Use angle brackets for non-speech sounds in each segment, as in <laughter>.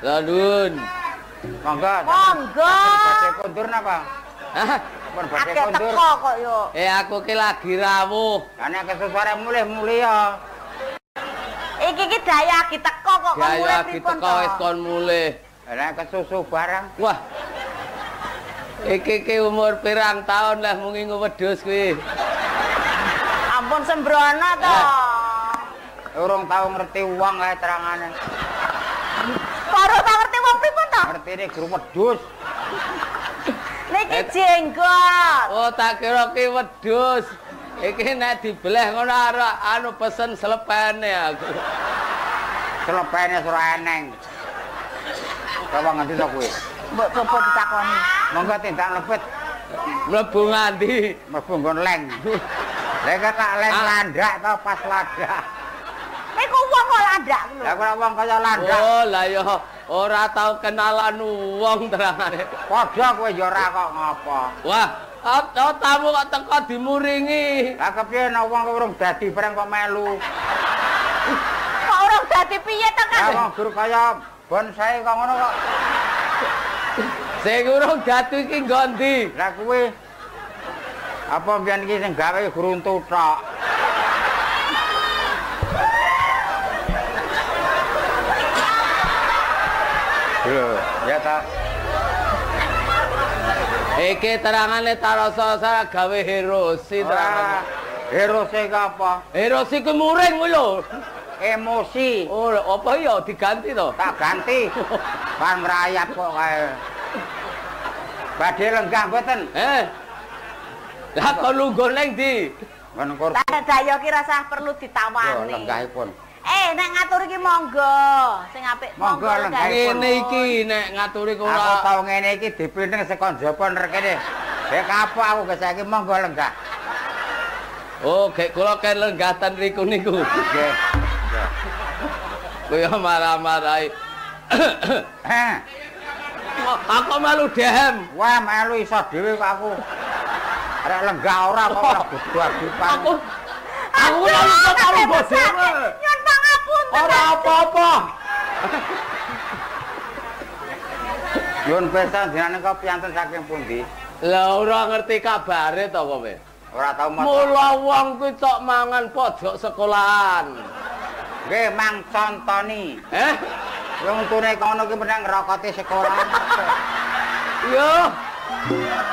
Landun. Monggo. Monggo. Badhe kondur napa? Hah? Pun badhe Akeh kondur. teko kok yo. Eh aku ki lagi rawuh. Lah nek kesusare mulih-mulih ya. Iki ki daya lagi teko kok kon mulih pripun diteko wis kon mulih. Lah nek kesusu barang. Wah. Iki ki umur pirang tahun lah mung ngingu wedhus kuwi. Ampun sembrono to. Urung tau ngerti wong kae terangane. Guru wedhus. Niki jenggot. Oh tak kira ki wedhus. Iki nek dibeleh ngono arek anu pesen selepene aku. Selepene sura eneng. Coba nganti to kuwi. Mbok coba ditakoni. Monggo tindak lepet Mlebu nganti. mlebu nggon leng. Lek tak leng Ah. landak to pas ladak. Iku wong kok landak lho. Lah kok wong kaya landak. Oh lah ya ora tau kenalan wong terangane. Padha kowe ya ora kok ngopo. Wah, oh, oh, tamu kok teko dimuringi. Lah kepiye nek wong urung dadi bareng kok melu. Kok urung dadi piye to Lah kan? wong guru kaya bonsai kok ngono kok. Sing urung jatuh iki ngondi. Lah kuwi apa mbiyen iki sing gawe gruntu tok. Lho, ya ta. Iki terangane tarasa gawe herosi Ora terangane. hero sing apa? Herosi ku muring kuwi lho. Emosi. Oh, apa ya diganti to? Tak ganti. Pan merayap kok kae. Badhe lenggah mboten? Eh. Lah kok lungguh ning ndi? Ngon kur. Tak daya ki rasa perlu Yo ditawani. lenggahipun. Eh, nek ngatur iki monggo. Sing apik Monggo, monggo. Ngene iki nek ngaturi Aku kula. tau ngene iki dipinting saka njaba nrekene. Dek kapok aku ge saiki monggo lenggah. Oh, gek kula kan lenggatan riku niku. Nggih. Kuwi marah-marahi. <coughs> Eh, Aku malu dehem. wah melu iso dhewe kok aku. Arek lenggah ora kok ora gedhe-gedhepan. Aku aku ora iso karo bodewe. Ora apa-apa. Yun pesan jenenge kok piyanten saking pundi? Lah ora ngerti kabare to kowe. Ora tau maca. Mula wong kuwi tok mangan pojok sekolahan. Nggih, mang contoni. Eh? Wong untune kono ki meneng ngrokoti sekolah. Yo.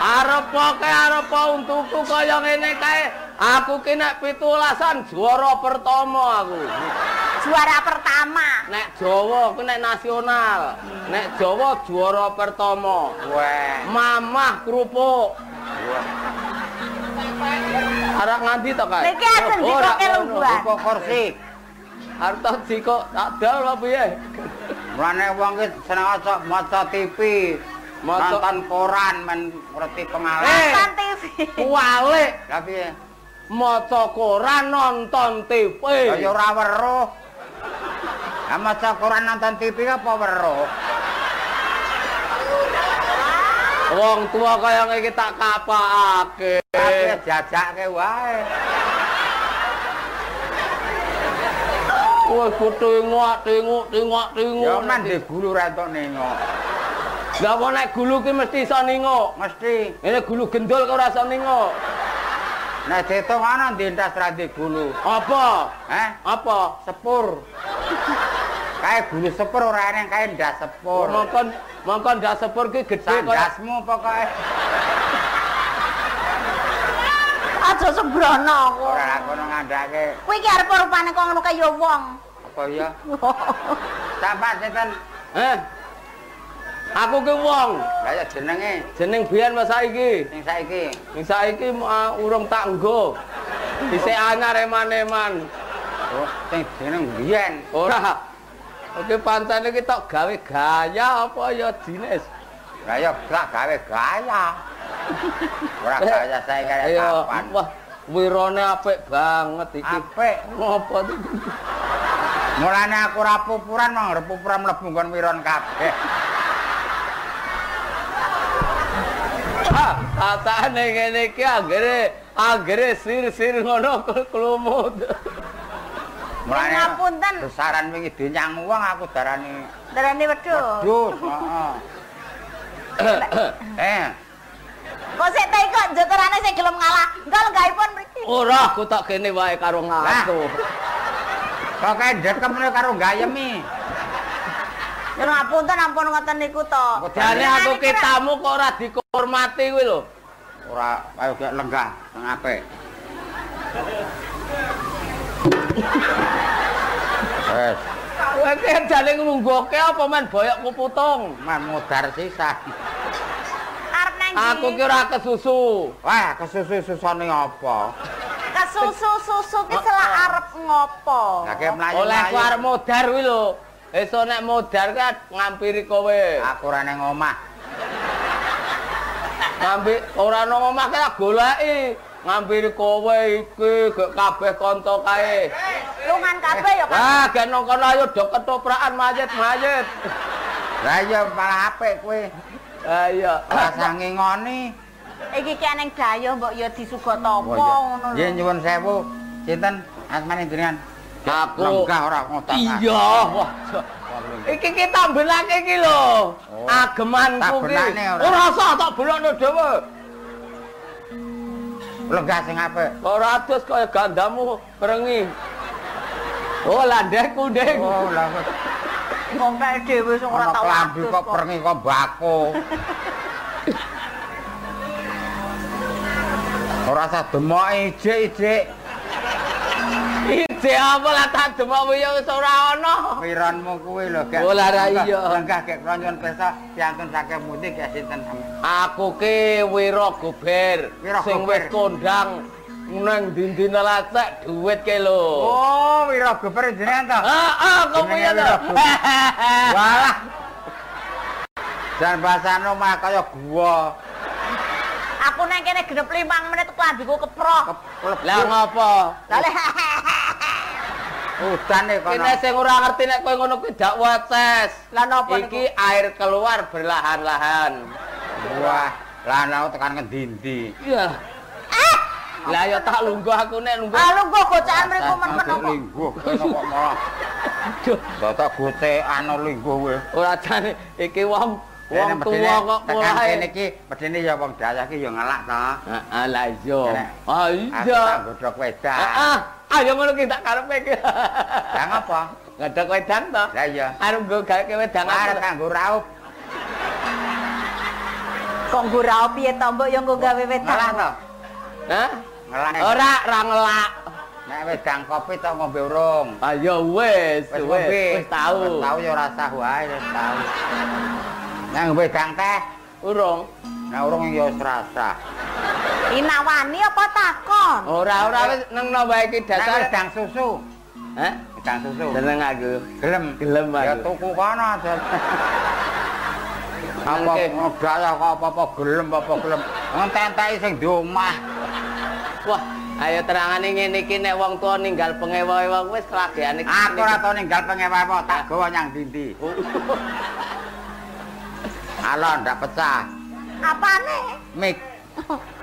Arep kae arep untuku kaya ngene kae. Aku ki nek 17an juara pertama aku. Juara pertama. Nek Jawa ku nek nasional. Nek Jawa juara pertama. Wah. Mamah kerupuk. Arek nganti to kae? Niki ajeng dikoke lungguhan. Kok kursi. Arep tak dikok tak dal apa piye? Mulane wong ki seneng aja maca TV, Maca- nonton koran men ngerti pengalaman. Eh. Nonton TV. Kualik Lah piye? maca koran nonton TV. Kaya ora weruh. Lah maca koran nonton TV apa weruh? Wong tua kaya iki tak kapakake. Tapi jajake wae. Wah, tengok, tengok, tengok, Ya tengok. men di gulu ra entuk nengok. Lah apa nek gulu ki mesti iso ningok. Mesti Ini gulu gendul kok ora iso ningok. nek ditung ana ndindas ra di gulu. Apa? Heh, Apa? sepur. Kae gulu sepur ora eneng kae ndas sepur. Mongkon mongkon ndak sepur ki gedhe kaya Sandasmu pokoke Aja sembrono kok. ora kono ngandake. Kuwi ki arep rupane kok ngono kaya wong. Apa ya? <laughs> Sampai sinten? Eh. Aku ki wong, Lah ya jenenge jeneng biyen mas saiki. sing saiki. Sing saiki uh, urung tak nggo. Dhisik anyar eman-eman. Oh, sing jeneng biyen. Ora. Oke pancen iki tok gawe gaya apa ya jenis. Lah ya gak gawe gaya. Ora gaya saya kaya kapan. wah, wirone apik banget iki. Apik. Ngopo iki? Mulane aku ora pupuran mong arep pupuran mlebu nggon wiron kabeh. Ah, katane ngene iki anggere anggere sir-sir ngono klumut. Mulane Ngapunten. besaran wingi dinyang wong aku darani Darane wedhus. Jus, heeh. <coughs> Eh, Kok sik teh kok jotorane sing gelem ngalah. Engko lenggahipun mriki. Ora aku tak kene wae karo ngaku. kok kae meneh karo gayemi. Ya ngapunten ampun ngoten niku to. Jane aku ki tamu kok ora dihormati kuwi lho. Ora ayo lenggah sing apik. Wes, Kowe ki jane nglungguhke apa men boyok kuputung. man modar sisan. Arep nang? Aku ki ora kesusu. Wah, kesusu-susane apa? kesusu susu ki selak arep ngopo? Lah kayak melayu. Oleh ku arep modar kuwi lho. Esuk nek modar kan ngampiri kowe. Aku ora nang omah. Ngambi ora nang omah ki tak goleki. Ngampiri kowe iki gek kabeh kanca kae. Lungan kabeh ya kan. Wah, gek nang kono ayo do ketoprakan mayit-mayit. Lah iya malah apik kowe. Ha iya. Rasange ngoni. Iki ki aneng dayoh mbok ya disuga topo Oh, ngono Nggih lho. nyuwun sewu. Sinten asmane jenengan? Aku lenggah ora ngotak. Iya, wah. Iki ki tambelake iki lho. Oh, Agemanku ki. ora. Usah tak belakne dhewe. Lenggah sing apik. Ora adus kaya gandamu perengi. Oh, landekku, Ding. Oh, kok Wong kae dhewe sing ora tau klambi adus kok perengi kok bako. <laughs> Ora usah demok ijik-ijik. Ide apa lah tak demok wiyo wis ora ana. Piranmu kuwi lho, Gek. Oh, lah, ra Lenggah- iya. Lenggah gek kronyon pesta piantun saking mudik ya sinten. Aku ki Wira Gober sing wis kondang nang dindine lacek dhuwit ki lho. Oh, Wira Gober jenengan to? Heeh, kok Jenenge piye to? <laughs> Walah. Dan bahasane omah kaya gua. Aku nang kene genep 5 menit klambiku keprok. Kepleb. Lah ngopo? Lah <laughs> Udan nih kono. Kene sing ora ngerti nek kowe ngono kuwi dak wates. Lah napa? Iki air keluar berlahan-lahan. Wah, lah ana tekan ngendi-endi. Iya. Lah ya tak lungguh aku nek lungguh. Ah lungguh gocakan mriku men-men kok. lingguh kene kok malah. Aduh, Bapak gotekan lingguh kowe. ora jane iki wong wong tuwa kok tekan mulai. kene iki medine ya wong Dayak iki ya ngelak to. Heeh, lah iya. Ah Aku iya. tak godhok wedang. Heeh, ayo ngono ki tak karepe iki. Lah ngapa? Ngadeg wedang to. Lah iya. Arep nggo gawe wedang Arep kanggo raup. Kok nggo rao piye to mbok ya nggo gawe wedang. to. Hah? Ngelak. Ora ra ngelak. Nek wedang kopi to ngombe urung. Ayo wis, Wis wis, wis tau. Wis tau ya ora sah wae wis tau. Nek wedang teh, Urung. nek urung ya wis rasa. Inawani apa takon? Ora ora wis nang wae iki dasar. wedang susu, Hah? wedang susu. Seneng aku. Gelem. Gelem Ya aku. tuku kono aja. <laughs> Apa ya kok apa-apa gelem apa gelem. Ngententeki sing di omah. Wah, ayo terangane ngene iki nek wong tuwa ninggal pengewa-ewa wis kelageane. Aku ora tau ninggal pengewa tak gawa nyang dindi. <laughs> Alon ndak pecah. Apane? Mik. <laughs>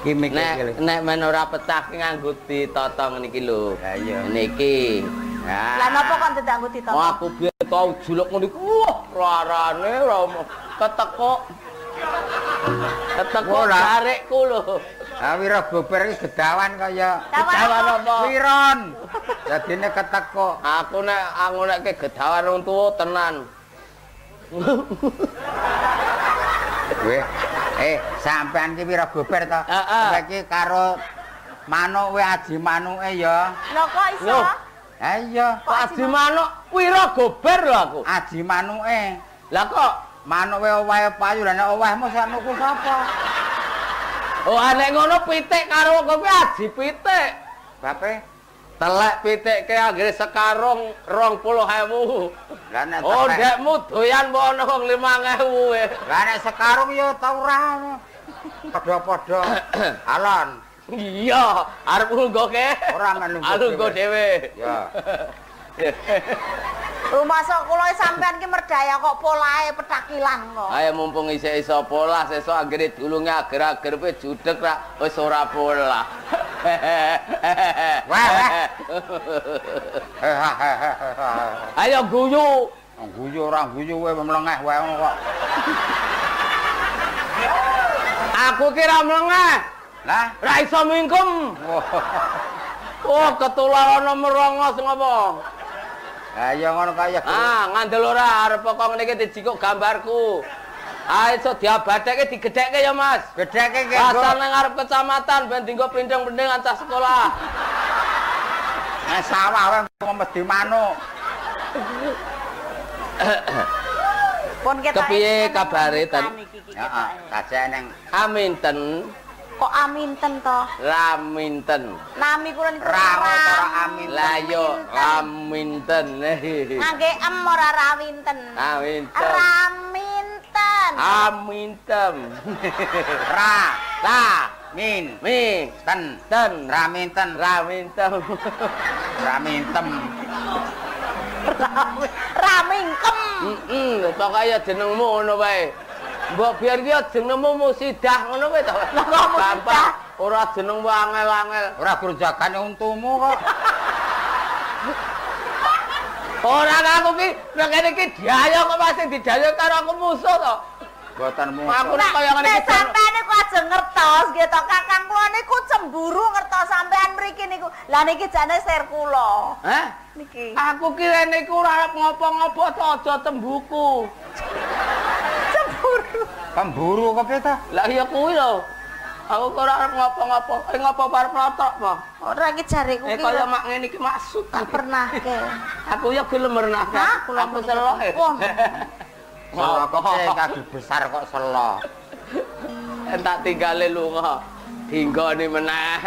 Ki mik Nek nek men ora pecah ki nganggo ditata ngene iki lho. Lah iya. Niki. Lah napa kok tidak nggo ditoto? Oh, aku biyen tau juluk ngene iki. Wah, rarane ora keteko. Keteko Ora. jarikku lho. Ah Wira Gober iki gedawan kaya Gedawan apa? Wiron. Dadine keteko. Aku nek angonekke gedawan wong tuwa tenan. Weh, eh sampean ki Wira Gober to. Heeh. Kowe iki karo manuk we aji manuke ya. Lho kok iso? Ha iya, Kok aji manuk Wira Gober lho aku. aji manuke. Lah kok Manuk we owahe payu lah nek owahmu sak nuku sapa? Oh, nek ngono pitik karo kowe aji pitik. Bape? Telek pitik ke anggere sekarung 20.000. Lah nek Oh, telek- ndekmu doyan mbok ono wong 5.000 e. Lah nek sekarung ya ta ora. Padha-padha. <coughs> Alon, Iya, arep ngunggoke. ora menunggu. Alunggo dhewe. Ya. <laughs> Rumah sok kula sampean ki merdaya kok polahe petakilan kok. Ayo mumpung isih iso pola sesuk anggere dulunge ager-ager pe judeg ra wis ora pola. <laughs> Wah. <laughs> Ayo guyu. Guyu ora guyu kowe mlengeh wae kok. Aku kira mlengeh. Lah, Ra iso mingkem. wah. Oh, ketularan merongos ngopo? Lah ya ngono kaya Ah, ngandel ora arep kok ngene iki dijikuk gambarku. Ah, iso diabadekke digedhekke ya, Mas. gedheke ki Pasar nang ngarep kecamatan ben dinggo pindheng-pindheng ancah sekolah. Nek sawah wae mesti manuk. Pun ketok. Kepiye kabare, Ten? Heeh, kajek ning Aminten, Kok aminten to? laminten. Nami kula niku ora amin. Lah yo laminten. Ngangge em ora rawinten. Aminten. Raminten. Aminten. <laughs> ra, La, min, mi, ten, ten, raminten, raminten. <laughs> ramintem. Ramingkem. Heeh, pokoke jenengmu ngono wae. Mbok biar ki jenengmu Musidah ngono wae to. Lah, ora jenengmu angel-angel. Ora grojagane untumu kok. <laughs> Ora aku ki nek kene iki diayo kok masih didayo karo aku musuh to. Boten mu. Aku nek kaya ngene Nek iki. sampean niku aja ngertos nggih to Kakang kula niku cemburu ngertos sampean mriki niku. Lah niki jane ser kula. Hah? Niki. Aku ki rene iku ora arep ngopo-ngopo to aja tembuku. Cemburu. Pemburu kepiye ta? Lah iya kuwi lho. Aku kok ora arep ngopo-ngopo. Eh ngopo barep lotok apa? Ora iki jareku Eh ki. kaya mak ngene iki maksud. tak pernah ke. Aku ya gelem. Hah? Kula Aku selo. Selo kepiye kaki besar kok selo. Entak tinggale lunga. Dinggone meneh.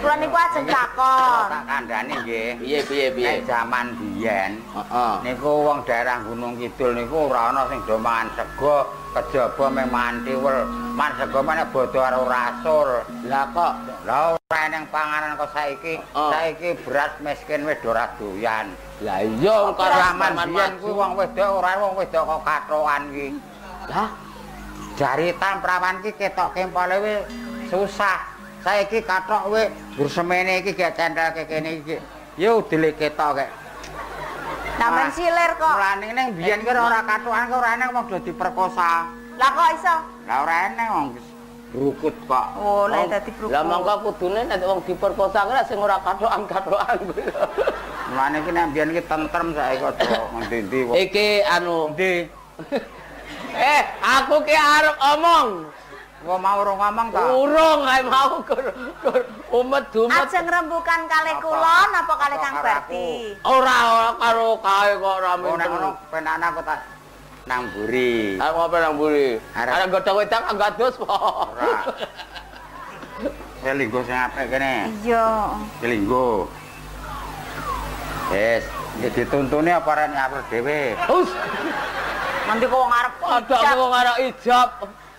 Kula niku ajeng takon. Tak kandhani nggih. Piye piye piye? Nek jaman biyen Heeh. niku wong daerah Gunung Kidul niku ora ana sing do mangan sego, kejaba meh mangan tiwel. Man sego meneh bodo karo rasul. Lah kok Lah ora ning panganan kok saiki, Oh. saiki beras miskin wis ora doyan. lah iya karo zaman biyen kuwi wong wedok ora wong wedok kok katokan ki. Lah, Jaritan prawan ki ketok kempole wis susah. Saiki kathok we gur semene iki gek centelke kene iki. Ya udele ketok kek. Sampeyan Ah. silir kok. Mulane ning biyen ki ora katokan kok ora wong do diperkosa. Lah kok iso? Lah ora eneng wong brukut kok. Oh, lek dadi bruku. lah mangka kudune nek wong diperkosa ki sing ora kathokan-kathokan kuwi. Mulane ki nek biyen ki tentrem saiki kok ngendi-endi kok. Iki anu, Endi? <laughs> eh aku ki arep omong. Wong mau ora ngomong ta? Urung ae mau kur, kur umet dumet. Ajeng rembukan kali Apa? kula napa kali Apa Kang Berti? Ora ora karo kae kok ora Oh minten. ngono penakna aku tak nang buri. Arep ngopo nang buri? Arep godhong wedang enggak dus po. Ora. Selinggo sing apik kene. Iya. Selinggo. Wis, iki dituntune apa ora nyapur dhewe? Hus, Nanti kok wong arep ada aku wong arek ijab.